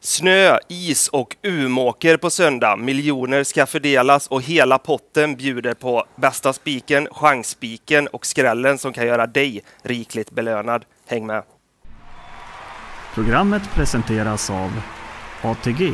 Snö, is och Umåker på söndag. Miljoner ska fördelas och hela potten bjuder på bästa spiken, chansspiken och skrällen som kan göra dig rikligt belönad. Häng med! Programmet presenteras av ATG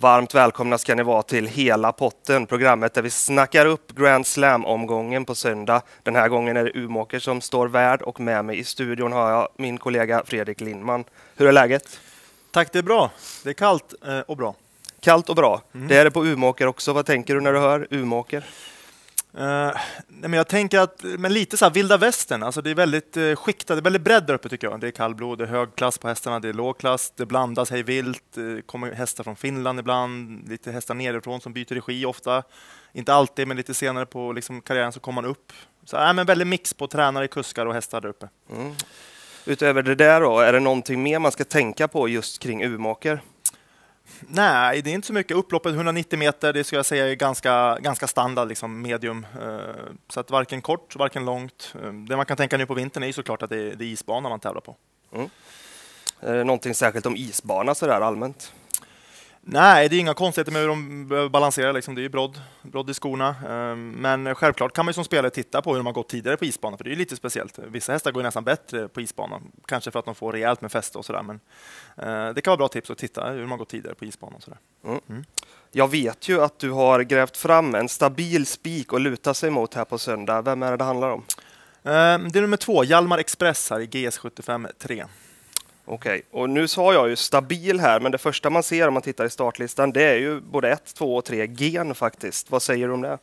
Varmt välkomna ska ni vara till Hela potten, programmet där vi snackar upp Grand Slam-omgången på söndag. Den här gången är det Umåker som står värd och med mig i studion har jag min kollega Fredrik Lindman. Hur är läget? Tack, det är bra. Det är kallt eh, och bra. Kallt och bra. Mm. Det är det på Umåker också. Vad tänker du när du hör Umåker? Uh, men jag tänker att men lite så här vilda västern, alltså det är väldigt uh, skiktat, det är väldigt bredd där uppe tycker jag. Det är kallblod, det är hög klass på hästarna, det är låg klass, det blandas hej vilt, det kommer hästar från Finland ibland, lite hästar nerifrån som byter regi ofta. Inte alltid, men lite senare på liksom, karriären så kommer man upp. Så äh, men väldigt mix på tränare, kuskar och hästar där uppe. Mm. Utöver det där då, är det någonting mer man ska tänka på just kring urmaker? Nej, det är inte så mycket. Upploppet 190 meter, det skulle jag säga är ganska, ganska standard, liksom medium. Eh, så att varken kort, varken långt. Eh, det man kan tänka nu på vintern är såklart att det är, det är isbana man tävlar på. Mm. Är det någonting särskilt om isbana sådär allmänt? Nej, det är inga konstigheter med hur de behöver balansera. Liksom. Det är ju brodd, brodd i skorna. Ehm, men självklart kan man som spelare titta på hur de har gått tidigare på isbanan, för det är lite speciellt. Vissa hästar går nästan bättre på isbanan, kanske för att de får rejält med fäste och sådär. Men eh, det kan vara bra tips att titta hur de har gått tidigare på isbanan. sådär. Mm. Mm. Jag vet ju att du har grävt fram en stabil spik att luta sig mot här på söndag. Vem är det det handlar om? Ehm, det är nummer två, Hjalmar Express här i GS75 3. Okej, okay. och nu sa jag ju stabil här, men det första man ser om man tittar i startlistan, det är ju både ett, två och tre gen faktiskt. Vad säger du om det?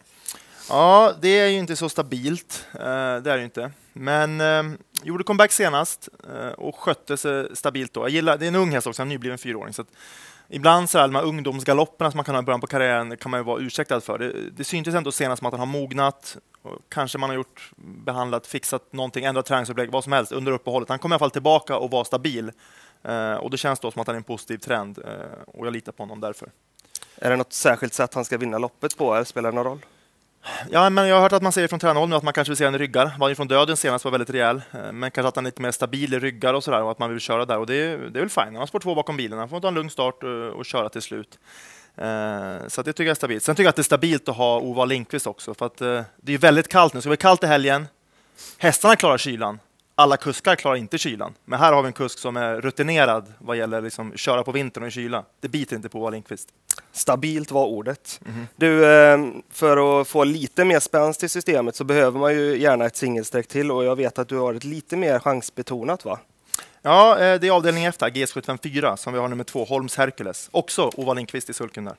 Ja, det är ju inte så stabilt. Eh, det är det inte. Men eh, gjorde comeback senast eh, och skötte sig stabilt då. Jag gillar, det är en ung häst också, en nybliven fyraåring. Så ibland så här, de här ungdomsgalopperna som man kan ha i början på karriären kan man ju vara ursäktad för. Det, det syntes ändå senast som att han har mognat. kanske man har gjort, behandlat, fixat någonting, ändrat träningsupplägg, vad som helst under uppehållet. Han kommer i alla fall tillbaka och var stabil. Eh, och det känns då som att han är en positiv trend eh, och jag litar på honom därför. Är det något särskilt sätt han ska vinna loppet på? Eller spelar det någon roll? Ja, men jag har hört att man säger från tränarhåll nu att man kanske vill se en ryggar. Var ju från döden senast var väldigt rejäl, eh, men kanske att han är lite mer stabil i ryggar och sådär och att man vill köra där och det, är, det är väl fine. Han har spår två bakom bilen, han får ta en lugn start och, och köra till slut. Eh, så det tycker jag är stabilt. Sen tycker jag att det är stabilt att ha Ova Lindqvist också, för att eh, det är väldigt kallt nu. Så det blir kallt i helgen. Hästarna klarar kylan, alla kuskar klarar inte kylan. Men här har vi en kusk som är rutinerad vad gäller liksom köra på vintern och i kyla. Det biter inte på Lindqvist. Stabilt var ordet. Mm. Du, eh, för att få lite mer spänst i systemet så behöver man ju gärna ett singelsträck till och jag vet att du har ett lite mer chansbetonat va? Ja, eh, det är avdelning efter, GS754, som vi har nummer två, Holms Hercules. Också Ova Lindqvist i sulken där.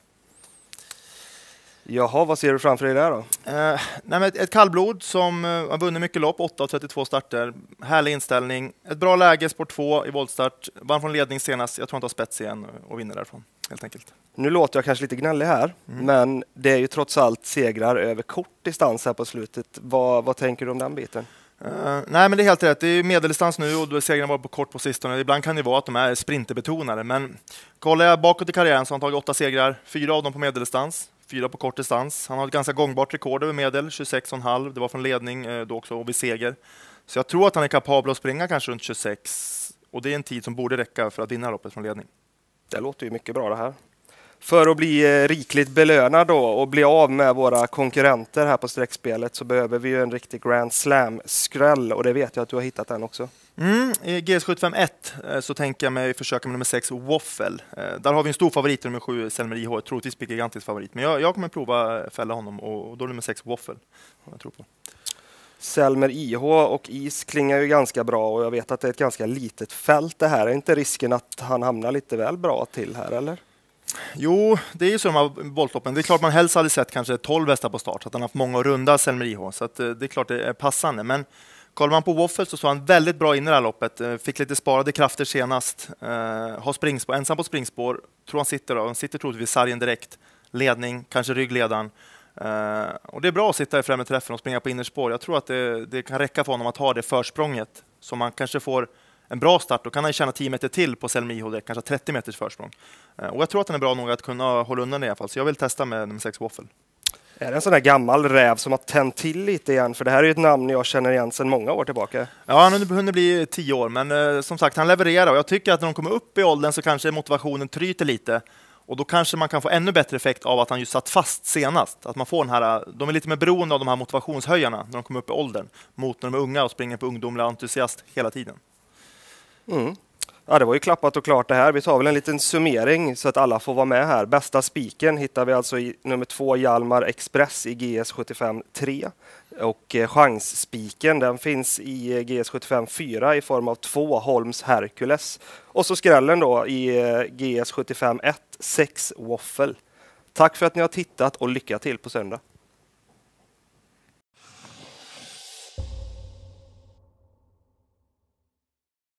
Jaha, vad ser du framför dig där då? Eh, nej, ett, ett kallblod som eh, har vunnit mycket lopp, 8 av 32 starter. Härlig inställning. Ett bra läge, sport 2 i voltstart. Vann från ledning senast. Jag tror han tar spets igen och vinner därifrån. Helt enkelt. Nu låter jag kanske lite gnällig här, mm. men det är ju trots allt segrar över kort distans här på slutet. Vad, vad tänker du om den biten? Uh, nej, men det är helt rätt. Det är medeldistans nu och segrarna var på kort på sistone. Ibland kan det vara att de är sprinterbetonade, men kollar jag bakåt i karriären så har han tagit åtta segrar, fyra av dem på medeldistans fyra på kort distans. Han har ett ganska gångbart rekord över medel, 26,5. Det var från ledning eh, då också och vid seger. Så jag tror att han är kapabel att springa kanske runt 26 och det är en tid som borde räcka för att vinna loppet från ledning. Det låter ju mycket bra det här. För att bli eh, rikligt belönad då och bli av med våra konkurrenter här på streckspelet så behöver vi ju en riktig Grand Slam-skräll och det vet jag att du har hittat den också. Mm, I GS751 eh, så tänker jag mig försöka med nummer 6 Waffle. Eh, där har vi en stor favorit, nummer 7 Selmer IH. Troligtvis blir gigantisk favorit, men jag, jag kommer prova fälla honom och då är nummer 6 Waffle. Jag tror på. Selmer IH och is klingar ju ganska bra och jag vet att det är ett ganska litet fält det här. Är inte risken att han hamnar lite väl bra till här eller? Jo, det är ju så de här voltloppen. Det är klart man helst hade sett kanske 12 hästar på start, så att han haft många runda Selmer IH. Så att, eh, det är klart det är passande. Men Kollar man på Waffle så såg han väldigt bra in i det här loppet. Eh, fick lite sparade krafter senast. Eh, har springspår, ensam på springspår. Tror han sitter då. Han sitter troligtvis i sargen direkt. Ledning, kanske ryggledaren. Eh, och det är bra att sitta i främre träffen och springa på innerspår. Jag tror att det, det, kan räcka för honom att ha det försprånget. Så man kanske får en bra start, då kan han tjäna 10 meter till på Selmiho, kanske 30 meters försprång. Eh, och jag tror att den är bra nog att kunna hålla undan det i alla fall, så jag vill testa med nummer 6 Waffle. Är det en sån där gammal räv som har tänt till lite igen? För det här är ju ett namn jag känner igen sedan många år tillbaka. Ja, han har hunnit bli tio år, men eh, som sagt, han levererar och jag tycker att när de kommer upp i åldern så kanske motivationen tryter lite. Och då kanske man kan få ännu bättre effekt av att han just satt fast senast. Att man får den här, de är lite mer beroende av de här motivationshöjarna när de kommer upp i åldern mot när de är unga och springer på ungdomlig entusiast hela tiden. Mm. Ja, det var ju klappat och klart det här. Vi tar väl en liten summering så att alla får vara med här. Bästa spiken hittar vi alltså i nummer två Hjalmar Express i GS 75 3. Och eh, chansspiken den finns i GS 75 4 i form av två Holms Hercules. Och så skrällen då i eh, GS 75 1 6 Waffle. Tack för att ni har tittat och lycka till på söndag.